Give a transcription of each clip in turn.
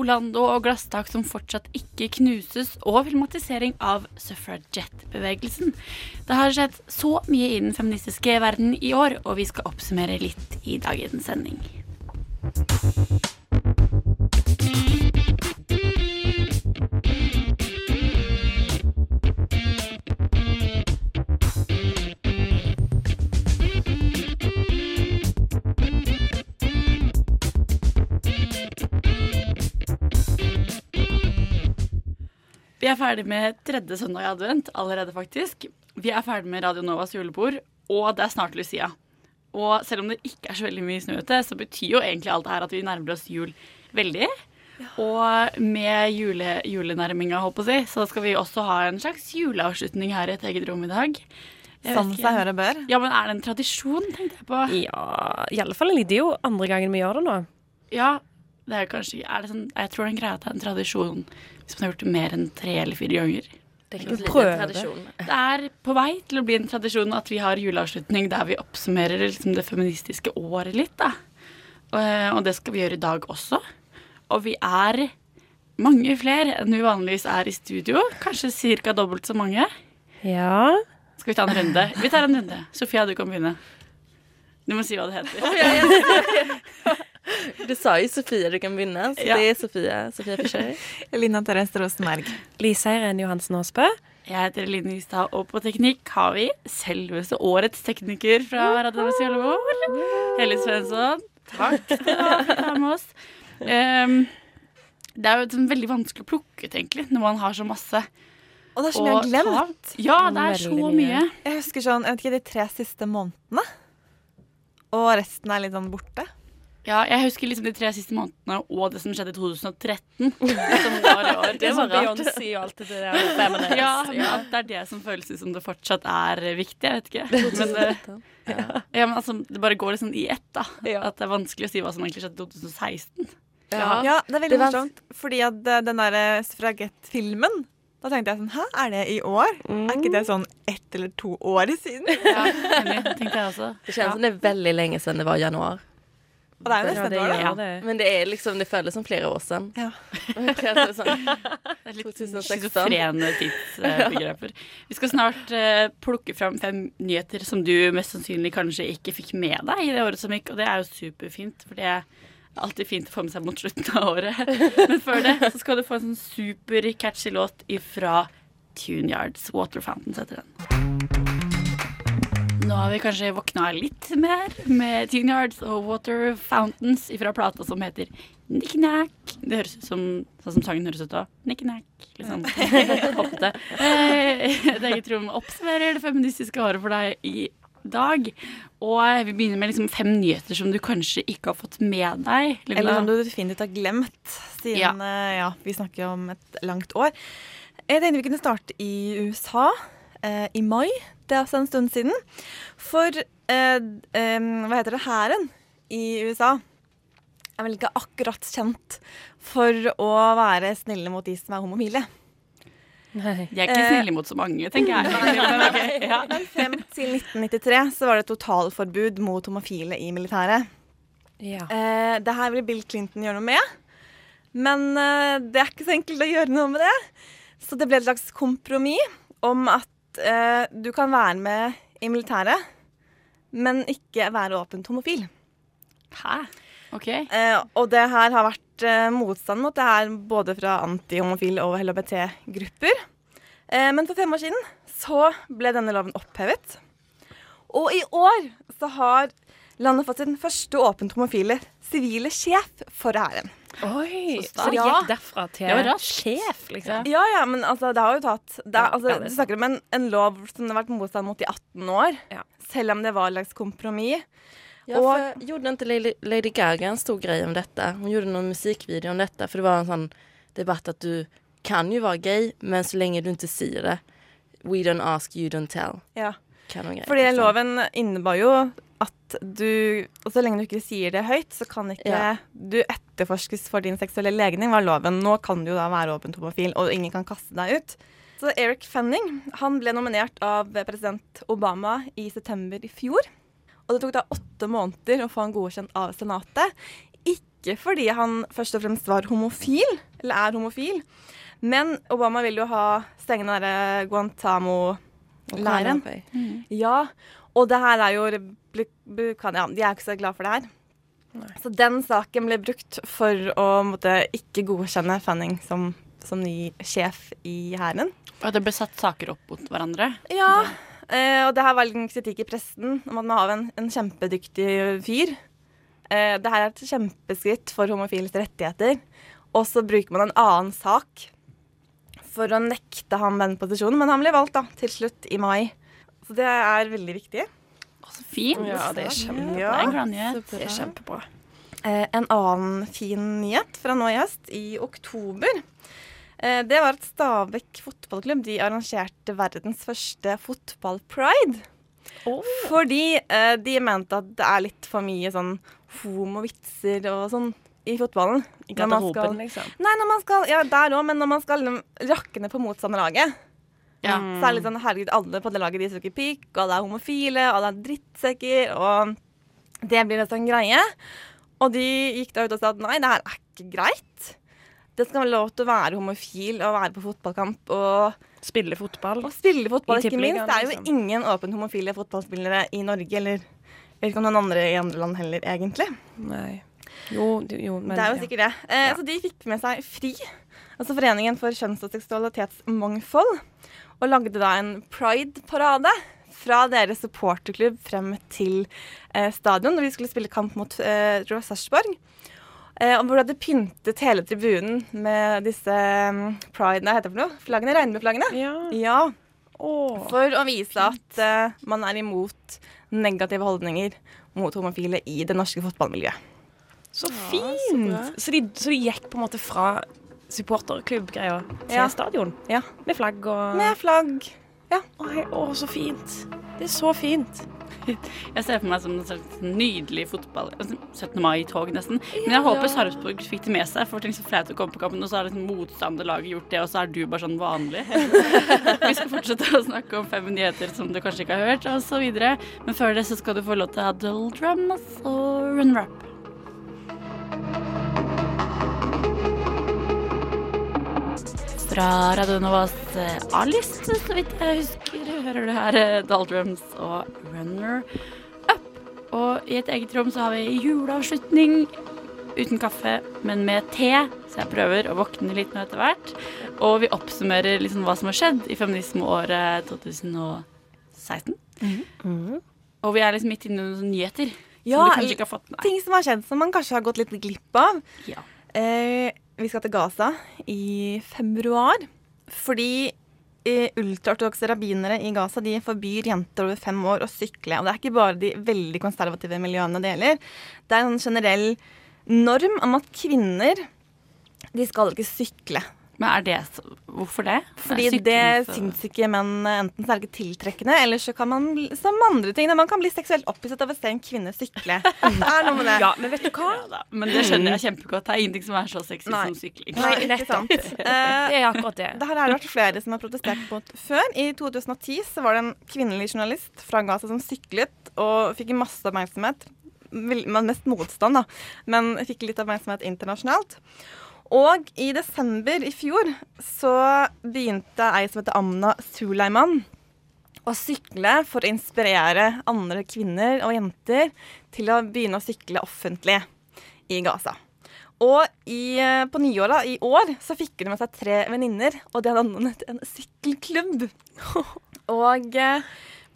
Orlando og glasstak som fortsatt ikke knuses, og filmatisering av suffragette-bevegelsen. Det har skjedd så mye i den feministiske verden i år, og vi skal oppsummere litt i dagens sending. Er ferdig med tredje søndag i advent allerede, faktisk. Vi er ferdig med Radio Novas julebord, og det er snart Lucia. Og selv om det ikke er så veldig mye snø ute, så betyr jo egentlig alt det her at vi nærmer oss jul veldig. Og med jule, julenærminga, håper jeg, så skal vi også ha en slags juleavslutning her i et eget rom i dag. Som seg høre bør. Ja, men er det en tradisjon, tenkte jeg på. Ja, i alle fall. Det er jo andre gangen vi gjør det nå. Ja, det er kanskje er det sånn, Jeg tror det er en greie at det er en tradisjon hvis man har gjort det mer enn tre eller fire ganger. Det er. Det er på vei til å bli en tradisjon at vi har juleavslutning der vi oppsummerer liksom det feministiske året litt. Da. Og, og det skal vi gjøre i dag også. Og vi er mange flere enn vi vanligvis er i studio. Kanskje ca. dobbelt så mange. Ja. Skal vi ta en runde? Vi tar en runde. Sofia, du kan begynne. Du må si hva det heter. Du sa jo Sofie du kan begynne, så Ja. det er Sofie. Sofia Fischer. Lina Therese Rosenberg. Lisa Irene Johansen Aasbø. Jeg heter Eline Ystad, og på teknikk har vi selveste årets tekniker fra Radio Fjellvåg. Helle Svensson. Takk skal du ha for å ta med oss. Um, det er jo sånn veldig vanskelig å plukke ut, egentlig, når man har så masse Og det er så mye jeg har glemt. ta. Ja, det er så mye. Jeg husker sånn, jeg vet ikke, de tre siste månedene. Og resten er litt sånn borte. Ja, jeg husker liksom de tre siste månedene og det som skjedde i 2013. Som var i år. Det var rart. Beyoncé og alt det der. feminist. Ja, men at det er det som føles ut som det fortsatt er viktig. Jeg vet ikke. Men det, ja, men altså, det bare går liksom i ett, da. At det er vanskelig å si hva som egentlig skjedde i 2016. Ja, det er veldig Det var- morsomt. Fordi at eh, den derre Suffragette-filmen Da tenkte jeg sånn Hæ, er det i år? Er ikke det sånn ett eller to år siden? Ja, tenkte jeg også. Det kjennes som det er veldig lenge siden det var januar. Og det er jo nesten et år, da. Men det er liksom, det føles som flere år siden. Ja. Sånn. Det er litt 2016. schizofrene tidsbegreper. Vi skal snart uh, plukke fram fem nyheter som du mest sannsynlig kanskje ikke fikk med deg i det året som gikk, og det er jo superfint, for det er alltid fint å få med seg mot slutten av året. Men før det så skal du få en sånn super catchy låt ifra Tuneyards. Water Fountains heter den. Nå har vi kanskje våkna litt mer med Teen Yards og Water Fountains fra plata som heter Nick Nack. Det høres ut som sånn som sangen høres ut da. Nick Nack. Liksom hoppete. Det Et eget rom oppsummerer det feministiske året for deg i dag. Og vi begynner med liksom fem nyheter som du kanskje ikke har fått med deg. Lilla. Eller som du definitivt har glemt, siden Ja. eh, ja, vi snakker om et langt år. Jeg tenkte vi kunne starte i USA eh, i mai. Det er også en stund siden. For eh, eh, hva heter det, hæren i USA er vel ikke akkurat kjent for å være snille mot de som er homofile. Nei. De er ikke snill snille mot så mange, tenker jeg. Ja. Frem til 1993 så var det totalforbud mot homofile i militæret. Ja. Eh, det her vil Bill Clinton gjøre noe med. Men eh, det er ikke så enkelt å gjøre noe med det. Så det ble et slags kompromiss om at eh, du kan være med i militæret, men ikke være åpent homofil. Hæ? Ok. Eh, og det her har vært eh, motstand mot det her både fra antihomofile og LHBT-grupper. Eh, men for fem år siden så ble denne loven opphevet. Og i år så har landet fått sin første åpent homofile sivile sjef for hæren. Oi, Så så det gikk derfra til Det var raskt. sjef, liksom. Ja, ja, men altså, det har jo tatt det altså, ja, det Du snakker om en, en lov som det har vært motstand mot i 18 år. Ja. Selv om det var et slags kompromiss. Ja, Og- gjorde inte Lady, Lady Gaga en stor grej om detta? Hon gjorde någon musikvideo om detta för det var en sånn debatt at du kan ju vara gay, men så lenge du ikke sier det, we don't ask, you don't tell. Ja. Fordi liksom. loven innebar jo at du Og så lenge du ikke sier det høyt, så kan ikke Ja. du etterforskes for din seksuelle legning, var loven. Nå kan du jo da være åpent homofil, og ingen kan kaste deg ut. Så Eric Fanning han ble nominert av president Obama i september i fjor. Og det tok da åtte måneder å få han godkjent av Senatet. Ikke fordi han først og fremst var homofil, eller er homofil, men Obama vil jo ha stenge den derre Guantamo-leiren. Ja, og det her er jo Ja, de er ikke så glad for det her. Så den saken ble brukt for å måtte, ikke godkjenne Fanning som, som ny sjef i hæren. Og det ble satt saker opp mot hverandre. Ja, eh, og det her var litt kritikk i pressen om at man har en, en kjempedyktig fyr. Eh, det her er et kjempeskritt for homofiles rettigheter. Og så bruker man en annen sak for å nekte ham den posisjonen. Men han ble valgt da, til slutt i mai. Så det er veldig viktig. Så fint. Ja, det er kjempe- en. Det er kjempebra. Eh, en annen fin nyhet fra nå i høst, i oktober. Eh, det var at Stabæk fotballklubb de arrangerte verdens første fotballpride. Oh. Fordi eh, de mente at det er litt for mye sånn homovitser og sånn i fotballen. I garderoben, liksom. Nei, når man skal, ja, der òg, men når man skal liksom rakke ned på motstanderlaget. Ja. Så er det litt sånn, herregud, alle på det laget de suger pikk, og alle er homofile, og alle er drittsekker, og det blir en sånn greie. Og de gikk da ut og sa at nei, det her er ikke greit. Det skal være lov til å være homofil og være på fotballkamp og, Spille fotball. og spille fotball, ikke minst. Det er jo liksom. ingen åpent homofile fotballspillere i Norge, eller jeg vet ikke om noen andre i andre land heller, egentlig. Nei. Jo, jo, men det er jo sikkert det. Eh, Ja. Så de fikk med seg FRI, altså Foreningen for kjønns- og seksualitetsmangfold, og lagde da en pride-parade fra deres supporterklubb frem til eh, stadion, når vi skulle spille kamp mot eh, Sarpsborg. Eh, og hvor de hadde pyntet hele tribunen med disse um, pride, nei, hva heter det for noe? Flaggene, regnbueflaggene. Ja. Ja, Åh. for å vise at eh, man er imot negative holdninger mot homofile i det norske fotballmiljøet. Så fint! Så, de, så de gikk på en måte fra supporterklubbgreier til Ja. stadion? Ja. Med flagg og Med flagg. Oi, Å, så fint. Det er så fint. Jeg ser for meg som en nydelig fotball 17. mai-tog, nesten. Men jeg håper Sarpsborg fikk det med seg, for det er så flaut å komme på kampen, og så har liksom motstanderlaget gjort det, og så er du bare sånn vanlig. Vi skal fortsette å snakke om fem nyheter som du kanskje ikke har hørt, og så videre. Men før det så skal du få lov til å ha Dull Drums og Run Rap. Fra Radio Novas eh, A-liste, så vidt jeg husker, hører du her Daldrums Doldrums og Runner Up. Og i et eget rom så har vi juleavslutning uten kaffe, men med te. Så jeg prøver å våkne litt nå etter hvert. Og vi oppsummerer liksom hva som har skjedd i feminismeåret 2016. Og vi er liksom midt inne i noen nyheter Ja, som du kanskje ikke har fått med ting som har skjedd som man kanskje har gått litt glipp av. Ja. Eh, vi skal til Gaza i februar. Fordi eh, ultraortodokse rabbinere i Gaza de forbyr jenter over fem år å sykle. Og det er ikke bare de veldig konservative miljøene det gjelder. Det er en generell norm om at kvinner de skal ikke sykle. Men er det Hvorfor det? Fordi det, det syns ikke menn Enten så er det ikke tiltrekkende, eller så kan man som andre ting Man kan bli seksuelt opphisset av å se en kvinne sykle. Det er noe med det. Ja, men vet du hva? Ja men det skjønner jeg kjempegodt. Det er ingenting som er så sexy Nei. som sykling. Nei, ikke sant. Eh, Det er akkurat det. Det har det vært flere som har protestert mot før. I 2010 så var det en kvinnelig journalist fra Gaza som syklet og fikk masse oppmerksomhet. Mest motstand, da, men fikk litt oppmerksomhet internasjonalt. Og i desember i fjor så begynte ei som heter Amna Suleiman å sykle for å inspirere andre kvinner og jenter til å begynne å sykle offentlig i Gaza. Og i, eh, på nyåra i år så fikk hun med seg tre venninner, og de hadde annet en sykkelklubb. og eh,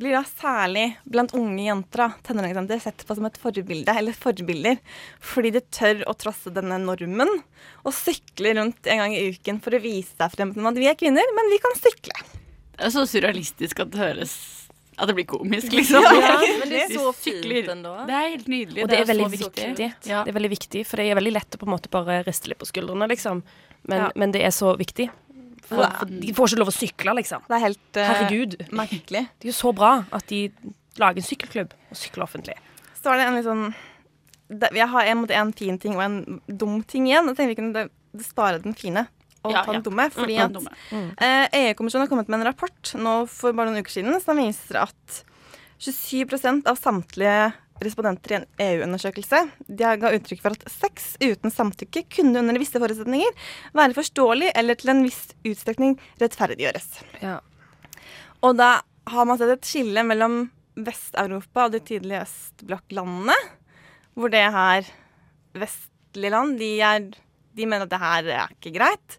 blir da særlig blant unge jenter, tenåringsjenter, sett på som et forbilde, eller forbilder, fordi de tør å trosse denne normen og sykle rundt en gang i uken for å vise seg frem som at vi er kvinner, men vi kan sykle. Det er så surrealistisk at det høres At det blir komisk, liksom. Ja, men det er så fint ennå. Det er helt nydelig. Og det er veldig viktig. Ja. Det er veldig viktig, for det er veldig lett å på en måte bare riste litt på skuldrene, liksom. Men, Ja. men det er så viktig. For, for de får ikke lov å sykle, liksom. Det er helt uh, Herregud. merkelig. Det er jo så bra at de lager en sykkelklubb og sykler offentlig. Så er det en litt sånn Jeg har en, en fin ting og en dum ting igjen. Jeg tenker vi kunne det- spare den fine og Ja, ta den ja. dumme. Fordi at dumme. eh, EU-kommisjonen har kommet med en rapport nå for bare noen uker siden som viser at 27% av samtlige respondenter i en EU-undersøkelse de ga uttrykk for at sex uten samtykke kunne under visse forutsetninger være forståelig eller til en viss utstrekning rettferdiggjøres. Ja. Og da har man sett et skille mellom Vest-Europa og de tidlige østblokklandene, hvor det her vestlige land, de, er, de mener at det her er ikke greit.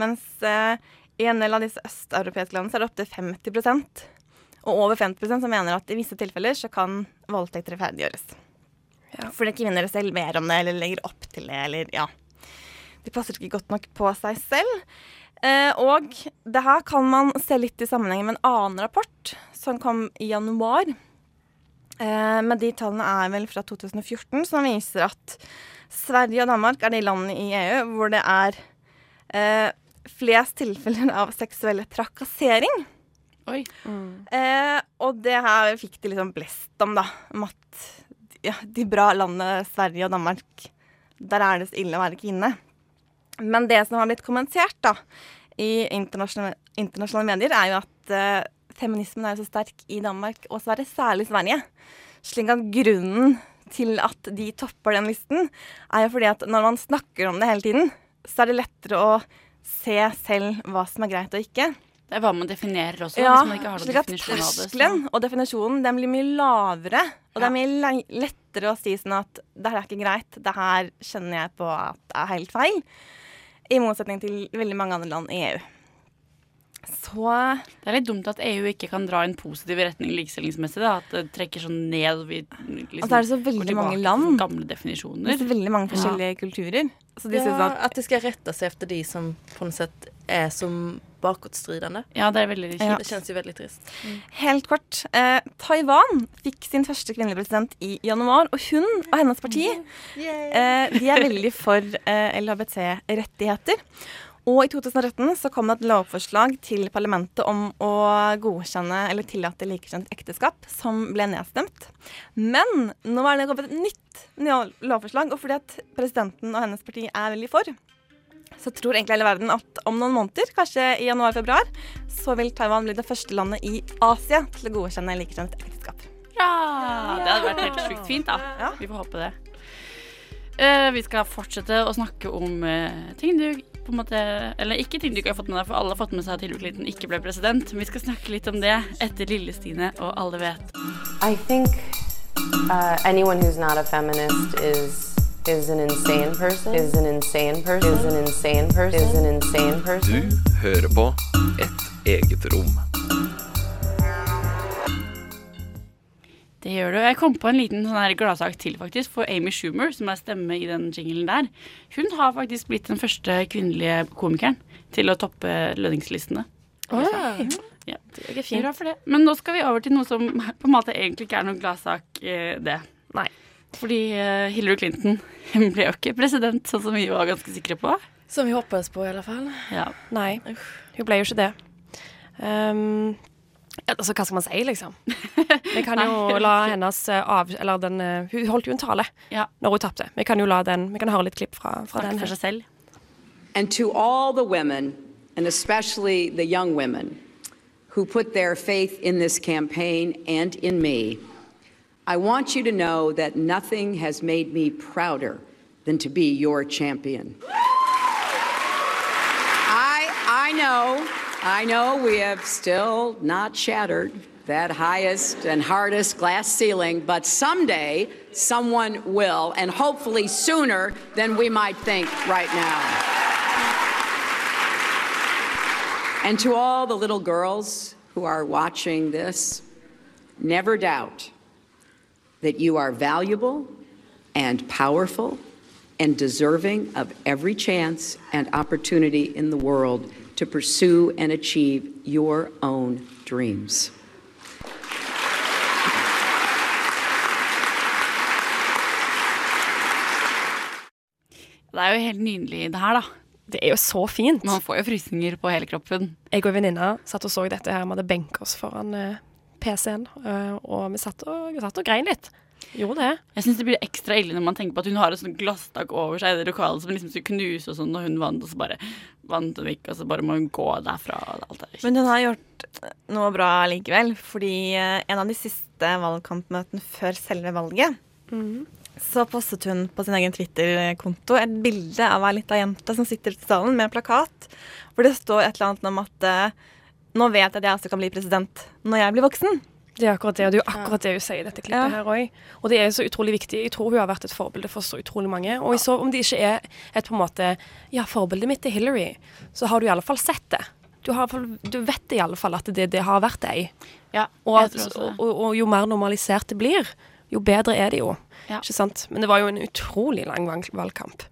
Mens eh, i en del av disse østeuropeiske landene så er det opptil 50 og over 50% som mener at i visse tilfeller så kan voldtekt rettferdiggjøres. Ja. Fordi kvinner selv ber om det, eller legger opp til det, eller ja. De passer ikke godt nok på seg selv. Eh, og det her kan man se litt i sammenheng med en annen rapport som kom i januar. Eh, men de tallene er vel fra 2014, som viser at Sverige og Danmark er de landene i EU hvor det er eh, flest tilfeller av seksuell trakassering. Oi. Eh, og det her fikk de liksom blest om, da. Om at ja, de bra landene Sverige og Danmark, der er det så ille å være kvinne. Men det som har blitt kommentert da, i internasjonale, internasjonale medier, er jo at eh, feminismen er jo så sterk i Danmark og Sverige, særlig Sverige. Slik at grunnen til at de topper den listen, er jo fordi at når man snakker om det hele tiden, så er det lettere å se selv hva som er greit og ikke. Det er hva man definerer også, Ja, hvis man ikke har slik at terskelen og definisjonen den blir mye lavere. Og det er mye lettere å si sånn at det her er ikke greit, det her kjenner jeg på at er helt feil. I motsetning til veldig mange andre land i EU. Så Det er litt dumt at EU ikke kan dra i en positiv retning likestillingsmessig. Da. At det trekker sånn ned vi liksom, Og så er det så veldig mange land. Gamle det er så veldig mange forskjellige kulturer. Så de Ja, synes at att det skal rette seg efter de som på en sett er som bakåtstridende. Ja, det er veldig kjipt. Ja. Det kjennes jo veldig trist. Helt kort. Eh, Taiwan fikk sin første kvinnelige president i januar, og hun og hennes parti eh, de er veldig for eh, LHBT-rettigheter. Og i 2013 så kom det et lovforslag til parlamentet om å godkjenne eller tillate likekjent ekteskap, som ble nedstemt. Men nå er det kommet et nytt lovforslag, og fordi at presidenten og hennes parti er veldig for, så tror egentlig hele verden at om noen måneder, kanskje i januar-februar, så vil Taiwan bli det første landet i Asia til å godkjenne likekjønnet ekteskap. Ja, det hadde vært helt sjukt fint, da. Ja. Vi får håpe det. Eh, vi skal fortsette å snakke om eh, ting du på en måte Eller ikke ting du ikke har fått med deg, for alle har fått med seg at Hillary Clinton ikke ble president. Men vi skal snakke litt om det etter Lille-Stine og Alle vet. I think uh, anyone who's not a feminist is is an insane person. Is an insane person. Is an insane person. Is an insane person. Du hører på Et eget rom. Det gjør du. Jeg kom på en liten sånn gladsak til, faktisk, for Amy Schumer, som er stemme i den jinglen der. Hun har faktisk blitt den første kvinnelige komikeren til å toppe lønningslistene. Ja. Det er Bra for det. Men nå skal vi over til noe som på en måte egentlig ikke er noen gladsak, eh, det. Nei. Fordi eh, Hillary Clinton hun ble jo ikke president, sånn som vi var ganske sikre på. Som vi hoppades på i alle fall. Ja. Nei, hun ble jo ikke det. Um, ja, altså, hva skal man si, liksom? Vi kan jo la hennes eh, av... Eller den eh, Hun holdt jo en tale Ja. når hun tapte. Vi kan jo la den Vi kan høre litt klipp fra, fra den. for her. seg selv. And to all the women, and especially the young women, who put their faith in this campaign and in me, I want you to know that nothing has made me prouder than to be your champion. I, I know, I know we have still not shattered that highest and hardest glass ceiling, but someday someone will, and hopefully sooner than we might think right now. And to all the little girls who are watching this, never doubt that you are valuable and powerful and deserving of every chance and opportunity in the world to pursue and achieve your own dreams. Det er jo helt nydelig, det her, da. Det er jo så fint. Man får jo frysninger på hele kroppen. Jeg og venninna satt og så dette her. Vi hadde benka oss foran eh, PC-en, eh, og vi satt og, vi satt og grein litt. Gjorde det. Jeg syns det blir ekstra ille når man tenker på at hun har et sånt glasstak over seg i det lokalet som liksom skulle knuse og sånn, og hun vant, og så bare vant hun ikke, og så bare må hun gå derfra. og Alt det. Men hun har gjort noe bra likevel, fordi eh, en av de siste valgkampmøtene før selve valget, så postet hun på sin egen Twitter-konto et bilde av ei lita jente som sitter ute i salen med en plakat hvor det står et eller annet om at eh, nå vet jeg at jeg også kan bli president når jeg blir voksen. Det er akkurat det, og det er jo akkurat det hun sier i dette klippet her òg. Og det er så utrolig viktig. Jeg tror hun har vært et forbilde for så utrolig mange. Og så om det ikke er et på en måte Ja, forbildet mitt er Hillary, så har du i alle fall sett det. Du, har, du vet i alle fall at det, det har vært ei. Ja, Og, at, og, og, og jo mer normalisert det blir, jo bedre er det jo. Ja. Ikke sant? Men det var jo en utrolig lang valgkamp.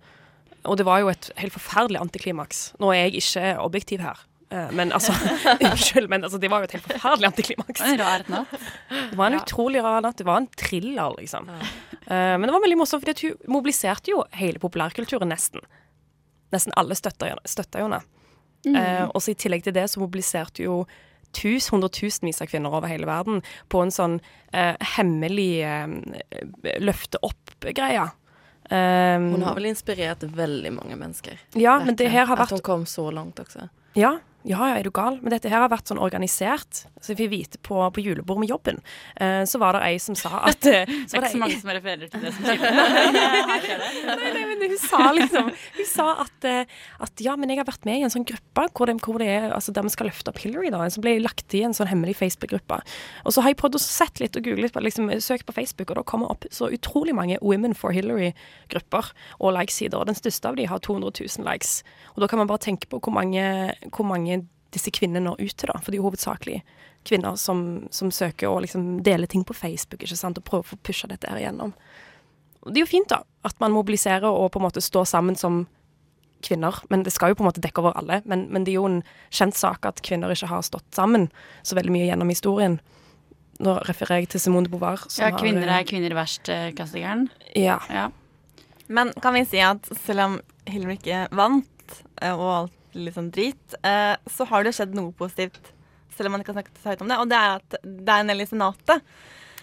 Og det var jo et helt forferdelig antiklimaks. Nå er jeg ikke objektiv her. Eh, Men altså, unnskyld, men altså, det var jo et helt forferdelig antiklimaks. Det var en rar natt. Det var en utrolig rar natt. Det var en thriller, liksom. Eh, men det var veldig morsomt, fordi at hun mobiliserte jo hele populærkulturen nesten. Nesten alle støtta støtta henne. Mm. Eh, og så i tillegg til det så mobiliserte jo tus, hundretusenvis av kvinner over hele verden på en sånn eh, hemmelig eh, løfte opp-greie. Um, Hon har vel inspirert veldig mange mennesker. Ja, men det her har vært... At hun kom så langt også. Ja, ja, ja, er du gal? Men dette her har vært sånn organisert. Så jeg fikk vite på, på julebord med jobben, eh, så var det ei som sa at eh, Det er ikke så mange som refererer til det som skjer. Nei, nei, men hun sa liksom Hun sa at, eh, at ja, men jeg har vært med i en sånn gruppe hvor det, hvor det er altså der vi skal løfte opp Hillary, da. Som ble lagt i en sånn hemmelig Facebook-gruppe. Og så har jeg prøvd å sett litt og google litt, liksom, søkt på Facebook, og da kommer opp så utrolig mange Women for Hillary-grupper og likesider. Og den største av de har 200 000 likes. Og da kan man bare tenke på hvor mange, hvor mange disse kvinnene når ut til, da. For det er jo hovedsakelig kvinner som, som søker å liksom dele ting på Facebook, ikke sant, og prøver å få pusha dette her igjennom. Og Det er jo fint, da, at man mobiliserer og på en måte står sammen som kvinner. Men det skal jo på en måte dekke over alle. Men, men det er jo en kjent sak at kvinner ikke har stått sammen så veldig mye gjennom historien. Nå refererer jeg til Simone de Beauvoir. som Ja, kvinner eh, er kvinner verst, eh, klassikeren. Ja. ja. Men kan vi si at selv om Hillary ikke vant, eh, og alt litt sånn drit, eh, så har det skjedd noe positivt. Selv om man ikke har snakket så høyt om det. Og det er at det er en del i Senatet.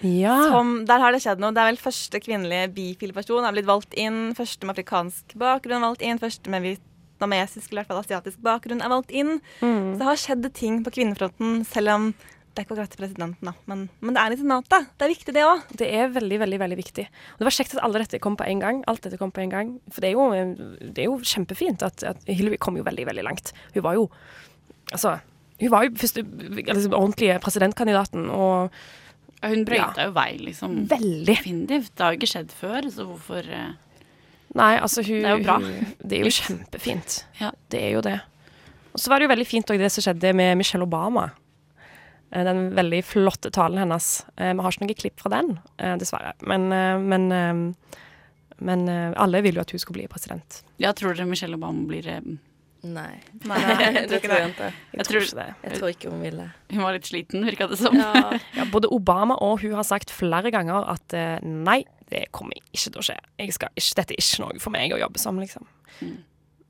Ja. Som, der har det skjedd noe. Det er vel første kvinnelige bifile person har blitt valgt inn. Første med afrikansk bakgrunn valgt inn. Første med vietnamesisk eller i hvert fall asiatisk bakgrunn er valgt inn. Mm. Så det har skjedd ting på kvinnefronten, selv om det er ikke akkurat presidenten, da. Men, men det er i Senatet. Det er viktig, det òg. Det er veldig, veldig veldig viktig. Og det var kjekt at alle dette kom på en gang. Alt dette kom på en gang. For det er jo, det er jo kjempefint at, at Hillary kom jo veldig, veldig langt. Hun var jo Altså, hun var jo første liksom, ordentlige presidentkandidaten, og Hun brøyta jo vei, liksom. Veldig. Definitivt. Det har jo ikke skjedd før, så hvorfor eh, Nei, altså hun Det er jo bra. Hun, det er jo kjempefint. Ja. Det er jo det. Og så var det jo veldig fint òg det som skjedde med Michelle Obama. Eh, Den veldig flotte talen hennes. Eh, Vi har ikke noe klipp fra den, eh, dessverre. Men, men, men alle vil jo at hun skulle bli president. Ja, tror dere Michelle Obama blir Nei. Nei, jeg tror ikke det. Jeg, tror ikke det. Jeg tror ikke hun ville. Hun var litt sliten, virka det som. Ja. Ja, både Obama og hun har sagt flere ganger at nei, det kommer ikke til å skje. Jeg skal ikke, dette er ikke noe for meg å jobbe som, liksom. Mm.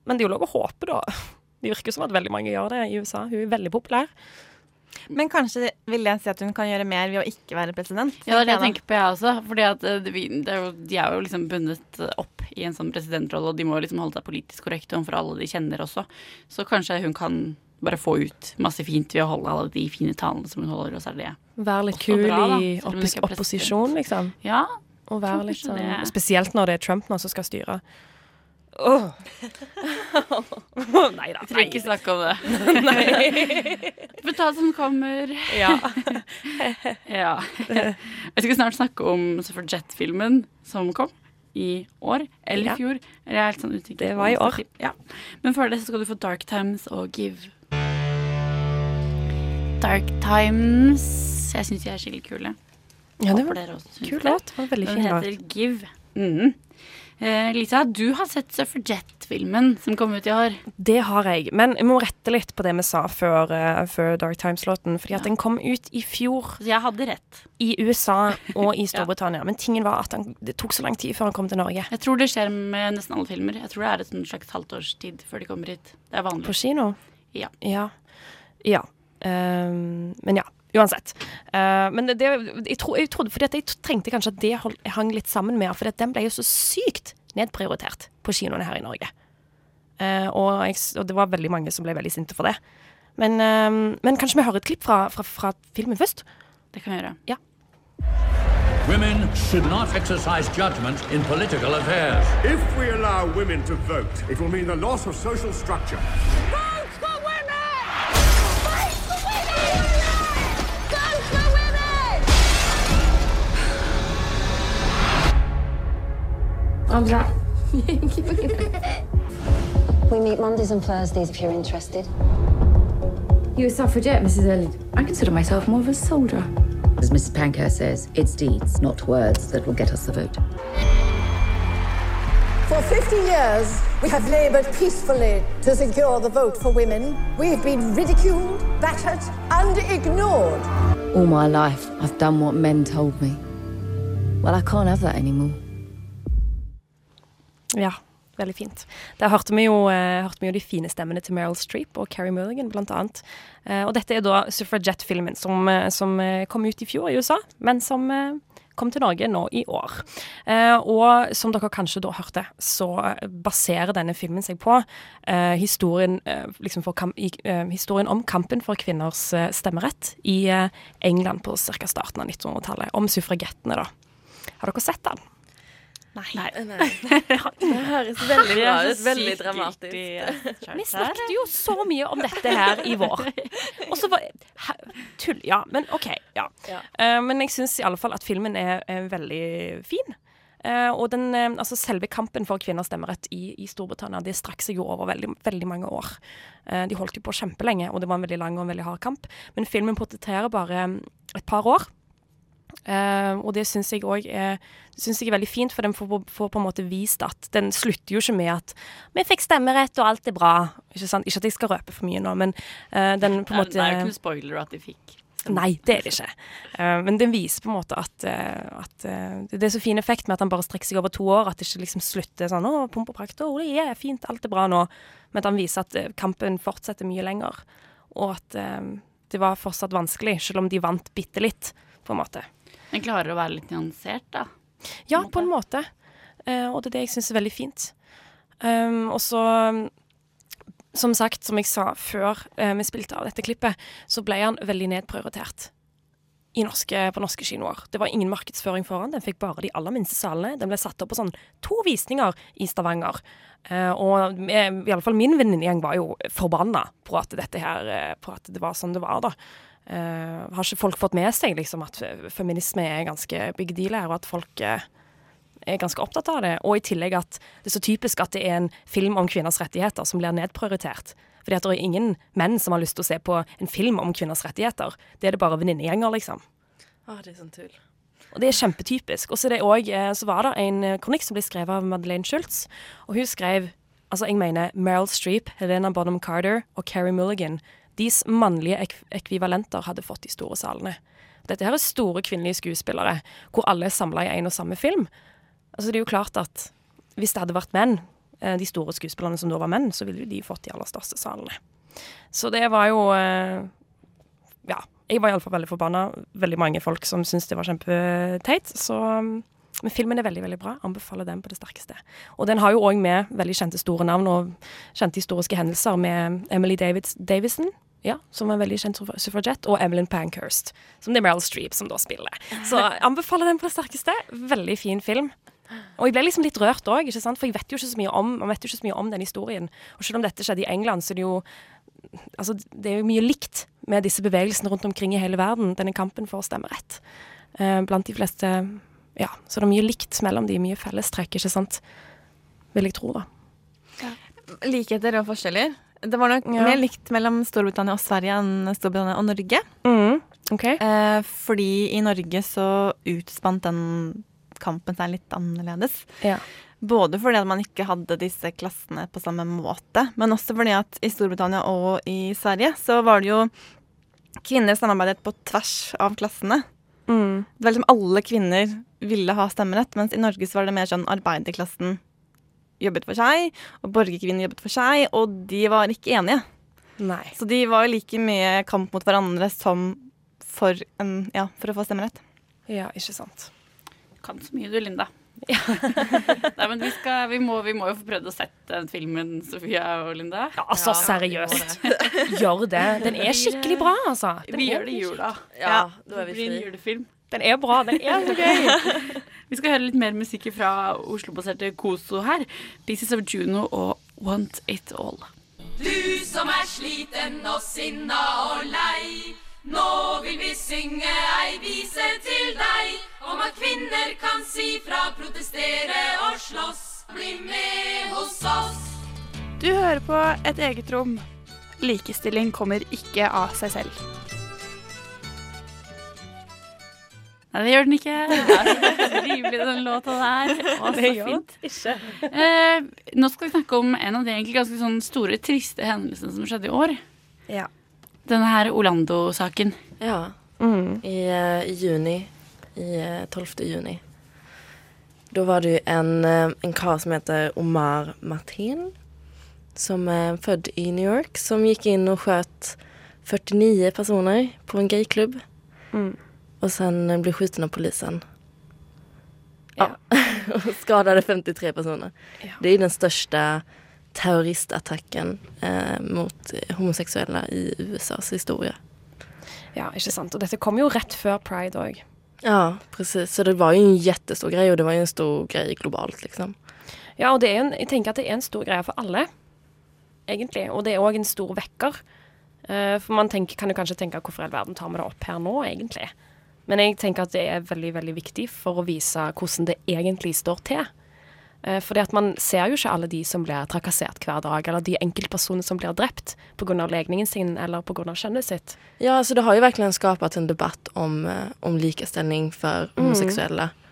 Men det er jo lov å håpe, da. Det virker som at veldig mange gjør det i USA. Hun er veldig populær. Men kanskje vil jeg si at hun kan gjøre mer ved å ikke være president. Ja, det er det jeg tenker på, jeg også. Fordi at eh, vi- er jo, de er jo liksom bundet opp i en sånn presidentrolle, og de må liksom holde seg politisk korrekte overfor alle de kjenner også. Så kanskje hun kan bare få ut masse fint ved å holde alle de fine talene som hun holder, og så er det Være litt kul bra, da, i oppos opposisjon, liksom. Ja. Og være litt sånn det. Spesielt når det er Trump nå som skal styre. Åh. nei da. Trenger ikke snakke om det. nei. får ta som kommer. Ja. ja. Jeg skal snart snakke om Suffragette-filmen som kom i år, eller Ja. i fjor. Eller jeg er helt sånn usikker. Det var i år. Ja. Men før det så skal du få Dark Times og Give. Dark Times Jeg syns de er skikkelig kule. Ja, det var kul låt. Den heter. Give. Mhm. Eh, Lisa, du har sett Suffragette-filmen som kom ut i år. Det har jeg, men jeg må rette litt på det vi sa før, uh, før Dark Times-låten. Fordi at den kom ut i fjor. Så jeg hadde rett. I USA og i Storbritannia. Men tingen var at den, det tok så lang tid før han kom til Norge. Jeg tror det skjer med nesten alle filmer. Jeg tror det er et slags halvt års tid før de kommer hit. Det er vanlig. På kino? Ja. Ja. ja. Um, men ja. Uansett. Uh, men det, jeg, tro, jeg trodde fordi at jeg trengte kanskje at det hang litt sammen med For den ble jo så sykt nedprioritert på kinoene her i Norge. Uh, og, jeg, og det var veldig mange som ble veldig sinte for det. Men, uh, men kanskje vi hører et klipp fra, fra, fra filmen først? Det kan vi gjøre. Ja. Women should not exercise judgment in political affairs. If we allow women to vote, it will mean the loss of social structure. Andra. we meet Mondays and Thursdays if you're interested. You a suffragette, Mrs. Elliot? I consider myself more of a soldier. As Mrs. Pankhurst says, it's deeds, not words, that will get us the vote. For 50 years, we have laboured peacefully to secure the vote for women. We've been ridiculed, battered, and ignored. All my life, I've done what men told me. Well, I can't have that anymore. Ja, veldig fint. Der hørte vi, jo, eh, hørte vi jo de fine stemmene til Meryl Streep og Carrie Mulligan, blant annet. Eh, og dette er da Suffragette-filmen som, eh, som kom ut i fjor i USA, men som kom til Norge nå i år. Eh, og som dere kanskje da hørte, så baserer denne filmen seg på eh, historien, eh, liksom i, historien om kampen for kvinners stemmerett i England på ca. starten av 1900-tallet. Om suffragettene, da. Har dere sett den? Nei. Det høres veldig bra ut. Veldig dramatisk. eh, Vi snakket jo så mye om dette her i vår. Og så var Tull. Ja, men OK. Ja. Ja. Eh, men jeg syns fall at filmen er, er veldig fin. Uh, og den, uh, altså selve kampen for kvinners stemmerett i, i Storbritannia det strakk seg jo over veldig, veldig mange år. Eh, de holdt jo på kjempelenge, og det var en veldig lang og en veldig hard kamp. Men filmen portretterer bare et par år. Eh, og det syns jeg òg er, er veldig fint, for den får, får på en måte vist at den slutter jo ikke med at 'vi fikk stemmerett, og alt er bra'. Ikke sant? Ikke at jeg skal røpe for mye nå, men uh, den på en måte Det er jo ikke noen spoiler at de fikk. Nei, det er det ikke. Uh, men den viser på en måte at, at det er så fin effekt med at han bare strekker seg over to år. At det ikke liksom slutter sånn 'Å, pomp og prakt, å, det er fint, alt er bra nå'. Men at han viser at kampen fortsetter mye lenger. Og at det var fortsatt vanskelig, selv om de vant bitte litt, på en måte. Den klarer å være litt nyansert, da. Ja, på en måte. Uh, og det er det jeg syns er veldig fint. Um, og så som sagt, som jeg sa før eh, vi spilte av dette klippet, så ble han veldig nedprioritert i norske, på norske kinoer. Det var ingen markedsføring for han, den fikk bare de aller minste salene. Den ble satt opp på sånn to visninger i Stavanger. Eh, og eh, i alle fall min venninnegjeng var jo forbanna på at dette her, eh, på at det var sånn det var, da. Eh, har ikke folk fått med seg liksom at feminisme er ganske big deal her, og at folk uh, er ganske opptatt av det. Og i tillegg at det er så typisk at det er en film om kvinners rettigheter som blir nedprioritert. Fordi at det er ingen menn som har lyst til å se på en film om kvinners rettigheter. Det er det bare venninnegjenger, liksom. Ah, det er sånn tull. Og det er kjempetypisk. Og så, eh, så var det en kronikk som ble skrevet av Madeleine Schultz, og hun skrev Altså, jeg mener Meryl Streep, Helena Bonham Carter og Carrie Mulligan. Deres mannlige ek ekvivalenter hadde fått de store salene. Dette her er store kvinnelige skuespillere, hvor alle er samla i en og samme film. Altså, det er jo klart at hvis det hadde vært menn, eh, de store skuespillerne som da var menn, så ville jo de fått de aller største salene. Så det var jo eh, Ja. Jeg var iallfall veldig forbanna. Veldig mange folk som syntes det var kjempeteit. Så men filmen er veldig veldig bra. Anbefaler den på det sterkeste. Og den har jo òg med veldig kjente store navn og kjente historiske hendelser med Emily Davids, Davison. Ja, som er veldig kjent suffragett og Evelyn Pankhurst, som det er Meryl Streep som da spiller. Så anbefaler den på det sterkeste. Veldig fin film. Og jeg ble liksom litt rørt òg, for jeg vet jo ikke så mye om man vet jo ikke så mye om den historien. Og selv om dette skjedde i England, så er det jo altså, det er jo mye likt med disse bevegelsene rundt omkring i hele verden, denne kampen for stemmerett. Eh, blant de fleste Ja, så det er mye likt mellom de, mye fellestrekk, ikke sant? Vil jeg tro, da. Likheter og forskjeller. Det var nok Ja. mer likt mellom Storbritannia og Sverige enn Storbritannia og Norge. Mm, eh, fordi i Norge så utspant den kampen seg litt annerledes. Ja. Både fordi at man ikke hadde disse klassene på samme måte, men også fordi at i Storbritannia og i Sverige så var det jo Kvinner samarbeidet på tvers av klassene. Mm. Det var liksom alle kvinner ville ha stemmerett, mens i Norge så var det mer sånn arbeiderklassen jobbet for seg, og borgerkvinnen jobbet for seg, og de var ikke enige. Nei. Så de var jo like mye kamp mot hverandre som for, en, ja, for å få stemmerett. Ja, ikke sant. Kan så mye du, Linda. Nei, men vi, skal, vi, må, vi må jo få prøvd å sette den filmen, Sofia og Linda. Ja, altså, seriøst. Gjør det. Den er skikkelig bra, altså. Den vi gjør det i jula. Ja, Det blir en julefilm. Den er bra. Den er så gøy. Vi skal høre litt mer musikk fra Oslo-baserte Koso her. Pieces of Juno og Want It All. Du som er sliten og sinna og lei. Nå vil vi synge ei vise til deg om at kvinner kan si fra, protestere og slåss. Bli med hos oss. Du hører på Et eget rom. Likestilling kommer ikke av seg selv. Nei, det gjør den ikke. Det er så Rimelig, den låta der. Å, så fint. Eh, nå skal vi snakke om en av de egentlig ganske sånn store, triste hendelsene som skjedde i år. Ja. Denne her Orlando-saken. Ja. I, eh, I juni. I eh, 12. juni. Da var det jo en, eh, en kar som heter Omar Martin, som er født i New York, som gikk inn og skjøt 49 personer på en gayklubb. Mm. Och sen eh, blev skjuten av polisen. Ja. och skadade 53 personer. Det är den största terroristattacken eh, mot eh, homosexuella i USAs historia. Ja, ikke sant. Og dette kom jo rett før pride òg. Ja, precis. Så det var ju en jättestor grej och det var ju en stor grej globalt liksom. Ja, og det en, jeg tenker at det er en stor greie for alle, egentlig. Og det er òg en stor vekker. Uh, for man tenker, kan jo kanskje tenke hvorfor i all verden tar vi det opp her nå, egentlig. Men jeg tenker at det er veldig, veldig viktig for å vise hvordan det egentlig står til. Eh, fordi at man ser jo ikke alle de som blir trakassert hver dag, eller de enkeltpersonene som blir drept pga. legningen sin eller pga. kjønnet sitt. Ja, altså det har jo virkelig skapat en debatt om, om likestilling for homoseksuelle. Mm.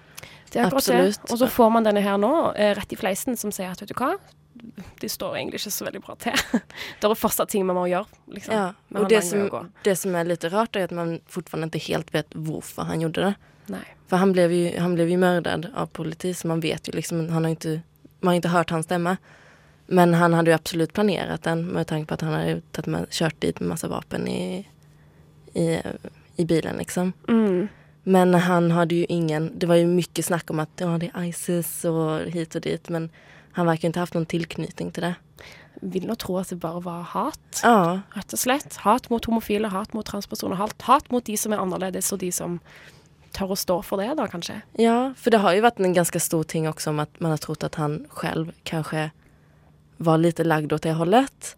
Det er akkurat Absolutt. det. Og så får man denne her nå, eh, rett i fleisen, som sier at vet du hva, de står egentlig ikke så veldig bra til. det er fortsatt ting man må gjøre, liksom. Ja, og det som, det som er litt rart er at man fortsatt ikke helt vet hvorfor han gjorde det. Nei. For han ble jo, han blev ju mördad av politi så man vet jo liksom, han har ikke, man har ikke hørt hans stemme. Men han hadde jo absolut planlagt den med tanke på at han hadde med, kjørt dit med masse vapen i, i, i bilen liksom. Mm. Men han hadde jo ingen, det var jo mye snakk om at ja, det er Isis og hit og dit men han verken inte haft noen tilknytning til det. Vil nå tro at det bare var hat, Ja, rett og slett. Hat mot homofile, hat mot transpersoner, hat, hat mot de som er annerledes, og de som tør å stå for det, da, kanskje. Ja, for det har jo vært en ganske stor ting også om at man har trott at han selv kanskje var litt lagd åt det hållet.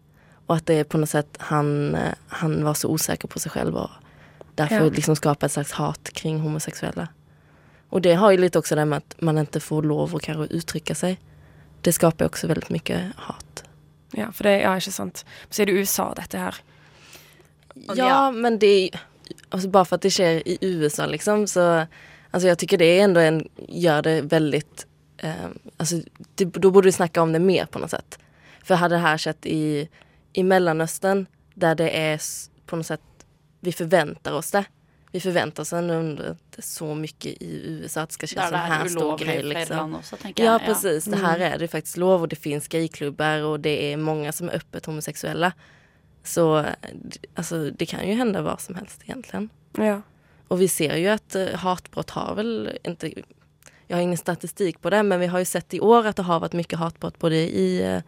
og at det på noe sett han, eh, han var så osäker på seg selv og derfor Ja. liksom skapte et slags hat kring homoseksuelle. Og det har jo litt også det med at man ikke får lov å uttrykke uttrycka sig. Det skaper jo også veldig mye hat. Ja, for det, ja, ikke sant. Så er det USA, dette her. Ja, men det altså Bare for at det skjer i USA liksom så alltså jag tycker det er ändå en, gör det väldigt, eh, alltså det, då borde vi snacka om det mer på något sätt. För hade det här skett i, i Mellanöstern där det är på något sätt, vi förväntar oss det. Vi förväntar oss ändå det så mycket i USA att det ska ske Där her det här stor grej. Liksom. också, Ja, jag. Ja. precis. Det här Mm. är det faktiskt lov och det finns gayklubbar och det är många som är öppet homosexuella. Så alltså, det kan ju hända vad som helst egentligen. Ja. Och vi ser ju att eh, hatbrott har väl inte... Jag har ingen statistik på det men vi har ju sett i år att det har varit mycket hatbrott både i, eh,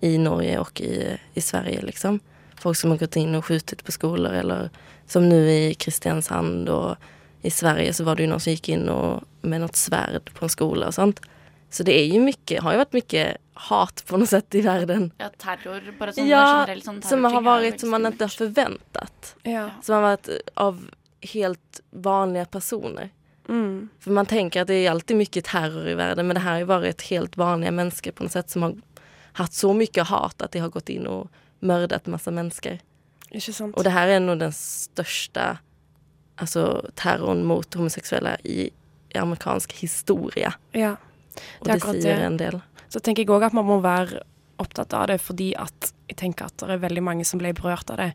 i Norge och i, i Sverige. Liksom. Folk som har gått in och skjutit på skolor eller som nu i Kristiansand och i Sverige så var det ju någon som gick in och, med något svärd på en skola och sånt. Så det är ju mycket, har ju varit mycket hat på något sätt i världen. Ja, terror. Bare sånn Ja, generell sånn som har er varit som man ikke inte har förväntat. Ja. Som har varit eh, av helt vanliga personer. Mm. För man tänker att det är alltid mycket terror i världen men det här har ju varit helt vanliga människor på något sätt som har haft så mycket hat att det har gått in och mördat masse mennesker. Ikke sant. Og det her er nå den største altså, terroren mot homoseksuelle i, i amerikansk historie. Ja. Og det, sier sier en del. Så tenker jeg òg at man må være opptatt av det, fordi at jeg tenker at det er veldig mange som ble berørt av det.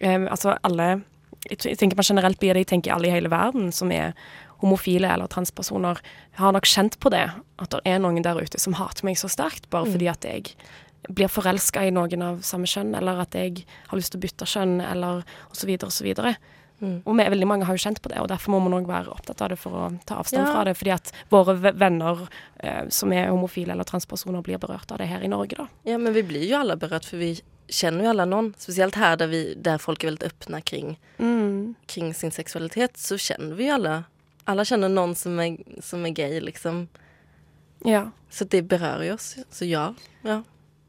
Um, altså alle jeg, jeg tenker man generelt blir det, jeg tenker alle i hele verden som er homofile eller transpersoner, har nok kjent på det. At det er noen der ute som hater meg så sterkt bare Mm. fordi at jeg blir forelska i noen av samme kjønn, eller at jeg har lyst til å bytte kjønn, eller osv. osv. Mm. Og vi, veldig mange har jo kjent på det, og derfor må man òg være opptatt av det for å ta avstand Ja. fra det. Fordi at våre venner eh, som er homofile eller transpersoner, blir berørt av det her i Norge, da. Ja, men vi blir jo alle berørt, for vi kjenner jo alle noen. Spesielt her der, vi, der folk er veldig åpne kring, Mm. kring sin seksualitet, så kjenner vi alle. Alle kjenner noen någon som er, som er gay liksom. Ja. Så det berører oss. Så ja, ja.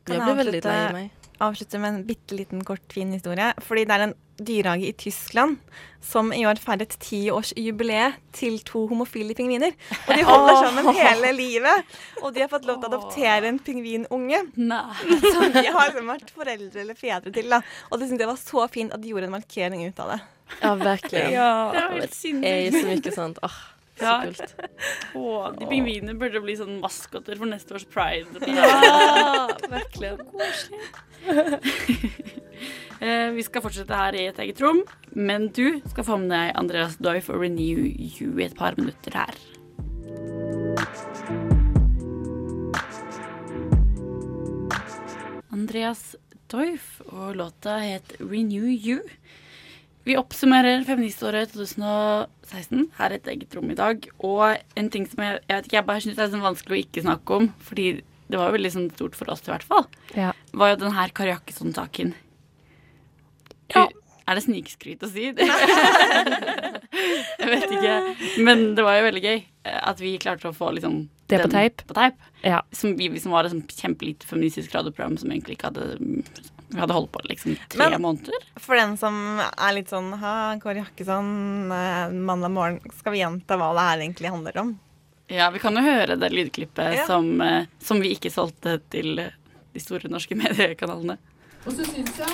Kan väldigt avslutte- lei meg. Avslutte med en bitte liten kort, fin historie. Fordi det er en dyrehage i Tyskland som i år feiret tiårsjubileet til to homofile pingviner. Og de holder sammen hele livet. Og de har fått lov til å adoptere en pingvinunge. Som de har liksom vært foreldre eller fedre til. da. Og det syntes jeg var så fint at de gjorde en markering ut av det. Ja, virkelig. Ja. Det var det helt är ju sinnssykt. så mye sånt. Åh, så Ja. kult. Å, de pingvinene burde bli sånn maskoter for neste års pride. Ja, virkelig. Koselig. vi skal fortsette her i et eget rom, men du skal få med deg Andreas Doif og Renew You i et par minutter her. Andreas Doif, og låta het Renew You. Vi oppsummerer feministåret 2016 her i et eget rom i dag. Og en ting som jeg, jeg vet ikke, jeg bare syns er sånn vanskelig å ikke snakke om, fordi det var jo veldig sånn stort for oss i hvert fall, Ja. var jo den her Kari Jakkesson-saken. Ja. Er det snikskryt å si? jeg vet ikke. Men det var jo veldig gøy eh, at vi klarte å få liksom Det på teip. På teip. Ja. Som vi, som var et sånn kjempelite feministisk radioprogram som egentlig ikke hadde Vi hadde holdt på liksom tre Men- måneder. For den som er litt sånn ha, Kåre Jakkesson, eh, mandag morgen, skal vi gjenta hva det her egentlig handler om? Ja, vi kan jo høre det lydklippet Ja. som, eh, som vi ikke solgte til eh, de store norske mediekanalene. Og så syns jeg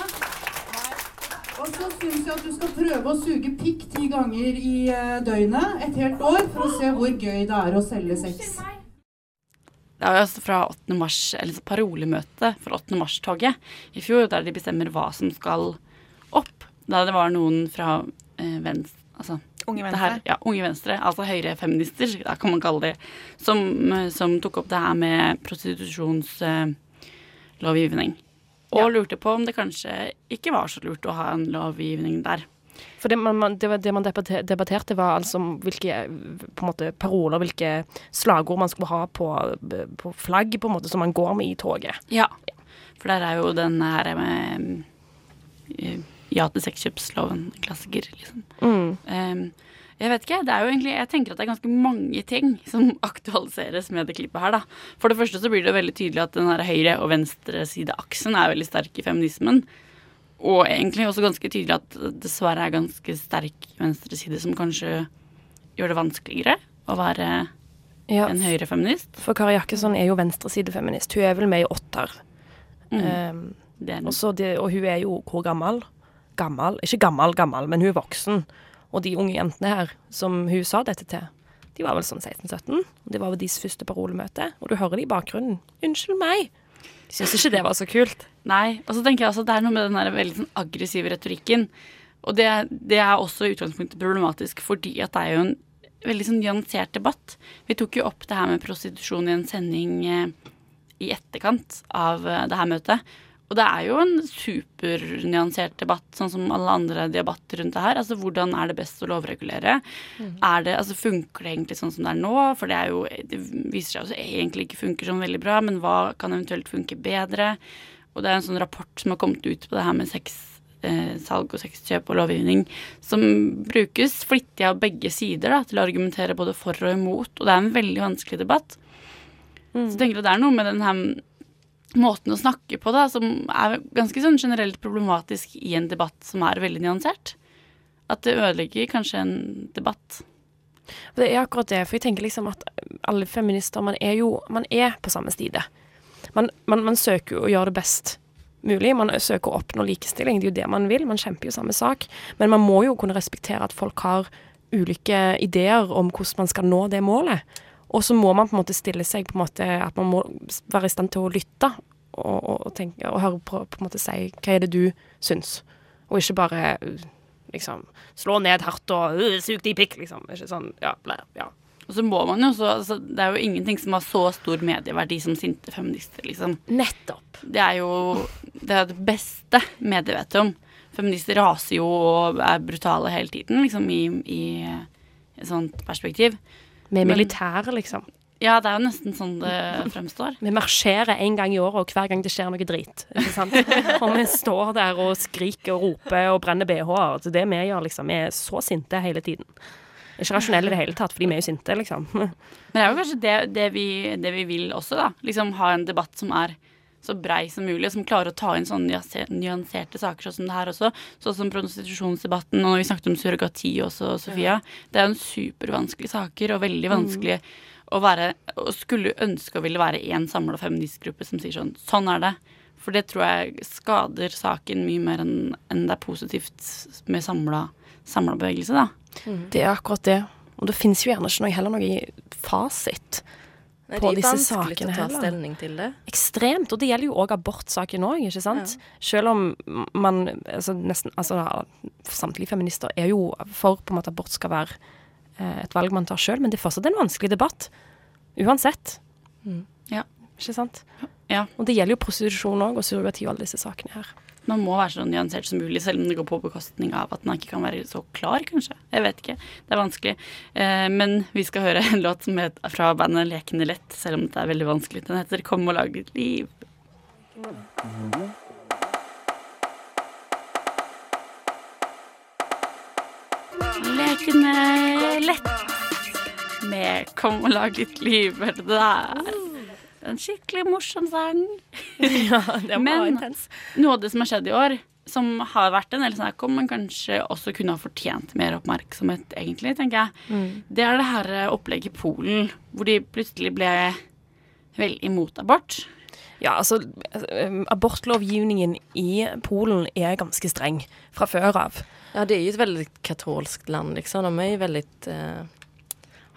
og så syns jeg at du skal prøve å suge pikk ti ganger i døgnet et helt år for å se hvor gøy det er å selge sex. Det er jo altså fra 8. mars, eller parolemøte for 8. mars-toget i fjor, der de bestemmer hva som skal opp. Da det var noen fra eh, venstre Altså Unge det her- Venstre. ja, Unge Venstre, altså høyrefeminister, da kan man kalle det, som, eh, som tok opp det her med prostitusjonslovgivning. Og lurte på om det kanskje ikke var så lurt å ha en lovgivning der. For det man, man, det, var, det man debatterte, var altså hvilke måte, paroler, hvilke slagord man skulle ha på, på flagg, på en måte, som man går med i toget. Ja. For der er jo den her med eh, ja til sexkjøpsloven klassiker, liksom. Mm. Um, jeg vet ikke. det er jo egentlig, Jeg tenker at det er ganske mange ting som aktualiseres med det klippet her. da. For det første så blir det veldig tydelig at den her høyre- og venstresideaksen er veldig sterk i feminismen. Og egentlig også ganske tydelig at det dessverre er ganske sterk venstreside som kanskje gjør det vanskeligere å være Ja, en høyrefeminist. For Kari Jakkesson er jo venstresidefeminist. Hun er vel med i Åtter. Mm. Um, Det og hun er jo hvor gammel? Gammel? Ikke gammel, gammel, men hun er voksen. Og de unge jentene her som hun sa dette til, de var vel sånn 16-17. Det var vel deres første parolemøte. Og du hører det i bakgrunnen. Unnskyld meg. Syns ikke det var så kult. Nei. Og så tenker jeg også at det er noe med den der veldig sånn aggressive retorikken. Og det, det er også i utgangspunktet problematisk fordi at det er jo en veldig sånn nyansert debatt. Vi tok jo opp det her med prostitusjon i en sending eh, i etterkant av eh, det her møtet. Og det er jo en supernyansert debatt, sånn som alle andre debatter rundt det her. Altså hvordan er det best å lovregulere? Mm. Er det, altså Funker det egentlig sånn som det er nå? For det, er jo, det viser seg jo egentlig ikke funker sånn veldig bra, men hva kan eventuelt funke bedre? Og det er en sånn rapport som har kommet ut på det her med sexsalg eh, og sexkjøp og lovgivning, som brukes flittig av begge sider da, til å argumentere både for og imot. Og det er en veldig vanskelig debatt. Så jeg tenker at det er noe med den her måten å snakke på da, som er ganske sånn generelt problematisk i en debatt som er veldig nyansert. At det ødelegger kanskje en debatt. Det er akkurat det, for jeg tenker liksom at alle feminister, man er jo man er på samme side. Man, man, man søker jo å gjøre det best mulig. Man søker å oppnå likestilling, det er jo det man vil. Man kjemper jo samme sak. Men man må jo kunne respektere at folk har ulike ideer om hvordan man skal nå det målet. Og så må man på en måte stille seg på en måte At man må være i stand til å lytte og, og, og, tenke, og høre på, på en måte si hva er det du syns, og ikke bare liksom slå ned hardt og uh, sug de pikk, liksom. Ikke sånn ja, ble, ja. Og så må man jo så altså, Det er jo ingenting som har så stor medieverdi som sinte feminister, liksom. Nettopp. Det er jo det, er det beste mediet vet om. Feminister raser jo og er brutale hele tiden, liksom, i, i et sånt perspektiv. Med militæret, liksom. Ja, det er jo nesten sånn det fremstår. Vi marsjerer en gang i året, og hver gang det skjer noe drit. Ikke sant? og vi står der og skriker og roper og brenner BH-er. Det er det vi gjør, liksom. Vi er så sinte hele tiden. Ikke rasjonelle i det hele tatt, fordi vi er jo sinte, liksom. Men det er jo kanskje det, det, vi, det vi vil også, da. Liksom ha en debatt som er så brei som mulig, og som klarer å ta inn sånne nyanserte saker sånn som det her også. Sånn som prostitusjonsdebatten, og når vi snakket om surrogati også, Sofia. Det er jo en supervanskelige saker, og veldig vanskelig å være Og skulle ønske å ville være én samla feministgruppe som sier sånn Sånn er det. For det tror jeg skader saken mye mer enn en det er positivt med samla bevegelse, da. Det er akkurat det. Og det finnes jo gjerne ikke noe, heller noe fasit Nei, på det er disse vanskelig sakene å ta heller. til det. Ekstremt. Og det gjelder jo òg abortsaken òg, ikke sant. Selv om man altså, nesten Altså samtlige feminister er jo for på en måte abort skal være eh, et valg man tar sjøl, men det er fortsatt en vanskelig debatt. Uansett. Ja. Ikke sant? Ja. Og det gjelder jo prostitusjon òg, og surrogati og alle disse sakene her. Man må være så nyansert som mulig, selv om det går på bekostning av at man ikke kan være så klar, kanskje. Jeg vet ikke. Det er vanskelig. Eh, men vi skal høre en låt som heter fra bandet Lekende lett, selv om det er veldig vanskelig. Den heter Kom og lag ditt liv. Lekende lett med Kom og lag ditt liv. Hørte du der? En skikkelig morsom sang. ja, det var Men intens. noe av det som har skjedd i år, som har vært en del snakk om, men kanskje også kunne ha fortjent mer oppmerksomhet, egentlig, tenker jeg, Mm. det er det her opplegget i Polen, hvor de plutselig ble veldig imot abort. Ja, altså eh, Abortlovgivningen i Polen er ganske streng fra før av. Ja, det er jo et veldig katolskt land liksom. De er jo veldig eh,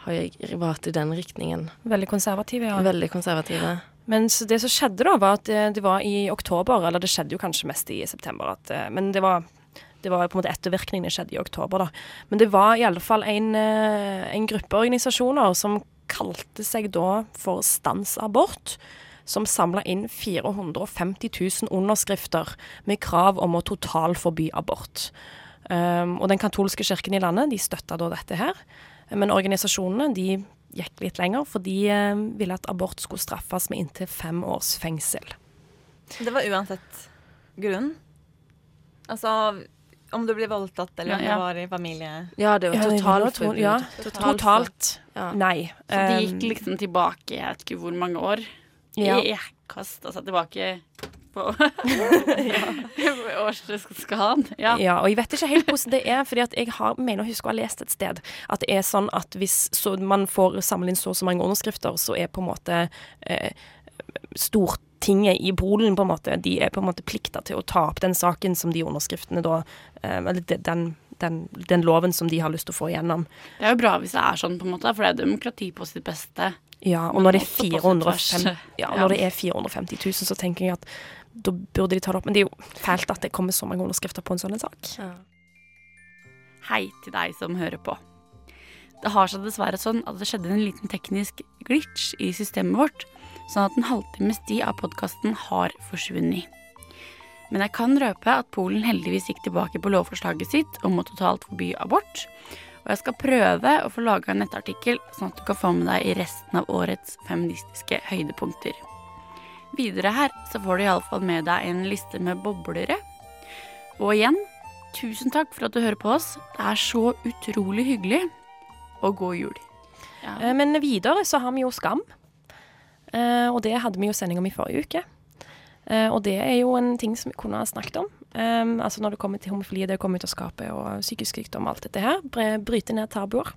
har jeg vært i den riktningen. Veldig konservative, ja. Veldig konservative. Mens det som skjedde da, var at det, det var i oktober, eller det skjedde jo kanskje mest i september, at, eh, men det var, det var på en måte ettervirkningene skjedde i oktober, da. Men det var i alle fall en, eh, en gruppe organisasjoner som kalte seg da for Stans abort, som samla inn 450 000 underskrifter med krav om å totalforby abort. Um, og den katolske kirken i landet de støtta da dette her. Men organisasjonene de gikk litt lenger, for de eh, ville at abort skulle straffes med inntil fem års fengsel. Det var uansett grunn. Altså om du blir voldtatt, eller Ja, om ja. du var i familie Ja, det var totalt det to- ja, totalt, totalt Ja. nei. Så de Um, gikk liksom tilbake, jeg vet ikke hvor mange år. Ja. Kasta seg tilbake på årsskalaen. Ja. Ja, og jeg vet ikke helt hvordan det er, fordi jeg har, mener å huske å ha lest et sted at det er sånn at hvis så, man får samle inn så og så mange underskrifter, så er på en måte eh, Stortinget i Polen på en måte, de er på en måte plikta til å ta opp den saken som de underskriftene da eh, Eller den, den, den loven som de har lyst til å få igjennom. Det er jo bra hvis det er sånn, på en måte, for det er demokrati på sitt beste. Ja, og når det, også på sitt 405, verste. ja, og når det er 450 000, så tenker jeg at da burde de ta det opp. Men det er jo fælt at det kommer så mange underskrifter på en sånn sak. sak. Hei til deg som hører på. Det har seg dessverre sånn at det skjedde en liten teknisk glitch i systemet vårt, sånn at en halvtimes tid av podkasten har forsvunnet. Men jeg kan røpe at Polen heldigvis gikk tilbake på lovforslaget sitt om å totalt forby abort, og jeg skal prøve å få laga en nettartikkel, sånn at du kan få med deg i resten av årets feministiske høydepunkter. Videre her så får du iallfall med deg en liste med boblere. Og igjen, tusen takk for at du hører på oss. Det er så utrolig hyggelig. Og god jul. Ja. Men videre så har vi jo Skam. Eh, og det hadde vi jo sending om i forrige uke. Eh, og det er jo en ting som vi kunne ha snakket om. Um, altså når det kommer til homofili, det kommer ut av skapet, og psykisk sykdom og alt dette her. Bryte ned tabuer.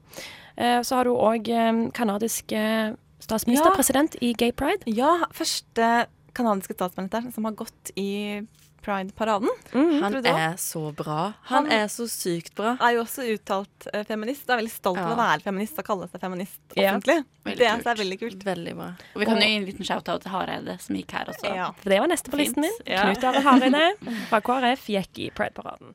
Uh, så har du òg um, kanadisk eh, statsminister, Ja. president i Gay Pride. Ja, første kanadiske statsminister som har gått i Pride-paraden. Han er så bra. Han, Han- er så sykt bra. er jo også uttalt eh, feminist. Jeg er veldig stolt av Ja. å være feminist og kalle seg feminist offentlig. Ja. det kult. er veldig kult. Veldig bra. Og vi kan jo gi en liten shout-out til Hareide, som gikk her også. Ja. For det var neste på Fint. listen min. Ja. Knut Are Hareide fra KrF gikk i Pride-paraden.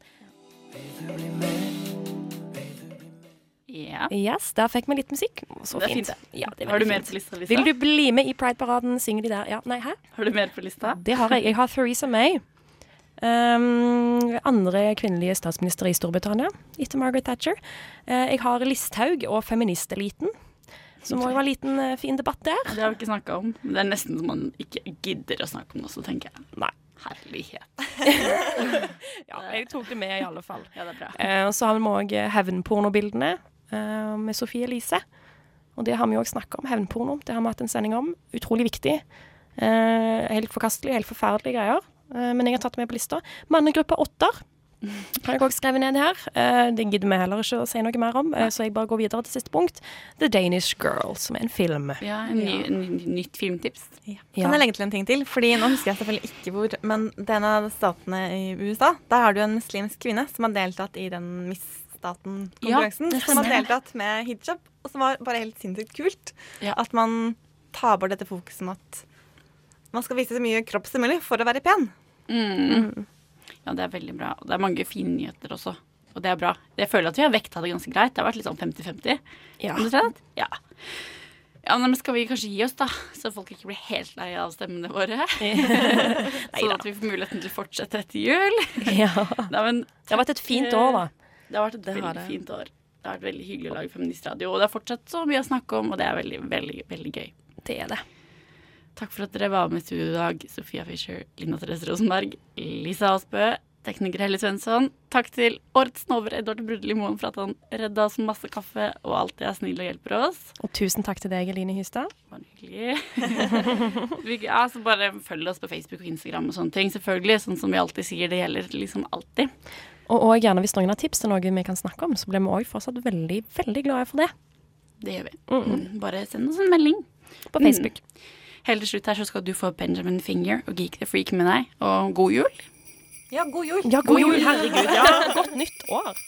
Ja. Yes, der fikk vi litt musikk. Så Det er fint. fint. Ja, det er Har du mer på lista, Lisa? Vil du bli med i Pride-paraden? Synger de der? Ja, nei, hæ? Har du mer på lista? Det har jeg. Jeg har Theresa May. Um, andre kvinnelige statsminister i Storbritannia etter Margaret Thatcher. Uh, jeg har Listhaug og feministeliten, Så må det være en liten uh, fin debatt der. Det har vi ikke snakka om. Det er nesten så man ikke gidder å snakke om det også, tenker jeg. Nei. Herlighet. Ja, jeg tok det med i alle fall. Ja, det er bra. Uh, så har vi òg hevnpornobildene med Sofie Elise. Og det har vi òg snakka om. Hevnporno. Det har vi hatt en sending om. Utrolig viktig. Eh, helt forkastelig, helt forferdelige greier. Eh, men jeg har tatt det med på lista. Mannegruppa Åtter har jeg òg skrevet ned her. Eh, det gidder vi heller ikke å si noe mer om, eh, så jeg bare går videre til siste punkt. The Danish Girl, som er en film. Ja, en ny, en ny, nytt filmtips. Ja. Kan jeg legge til en ting til? Fordi Nå husker jeg selvfølgelig ikke hvor, men det er en av statene i USA. Der har du en muslimsk kvinne som har deltatt i den Miss-staten-konkurransen. Ja, som har deltatt med hijab, og som var bare helt sinnssykt kult. Ja. At man tar bort dette fokuset med at man skal vise så mye kropp som mulig for å være pen. Mm. Ja, det er veldig bra. Og det er mange fine nyheter også. Og det er bra. Jeg føler at vi har vekta det ganske greit. Det har vært litt sånn 50-50. Ja. Ja. Ja, men Skal vi kanskje gi oss, da? Så folk ikke blir helt lei av stemmene våre? sånn at vi får muligheten til å fortsette etter jul. Ja. Nei, men, Det har vært et fint år, da. Det har vært et Det veldig fint år. Det har vært veldig hyggelig å lage Feministradio, og det er fortsatt så mye å snakke om, og det er veldig, veldig, veldig gøy. Det er det. Takk for at dere var med i studio i dag, Sofia Fischer, Linda Therese Rosenberg, Lisa Aasbø, tekniker Helle Svensson. Takk til årets snover Edvard Brudli Moen for at han redda oss masse kaffe og alltid er snill og hjelper oss. Og tusen takk til deg, Eline Hystad. Bare hyggelig. Ja, så bare følg oss på Facebook og Instagram og sånne ting, selvfølgelig. Sånn som vi alltid sier, det gjelder liksom alltid. Og, og gjerne hvis noen har tips til noe vi kan snakke om, så blir vi òg fortsatt veldig, veldig glade for det. Det gjør vi. Mm, Bare send oss en melding. På Facebook. Mm. Helt til slutt her så skal du få Benjamin Finger og Geek the Freak med deg. Og god jul. Ja, god jul. Ja, god jul! Herregud. Ja, godt nytt år.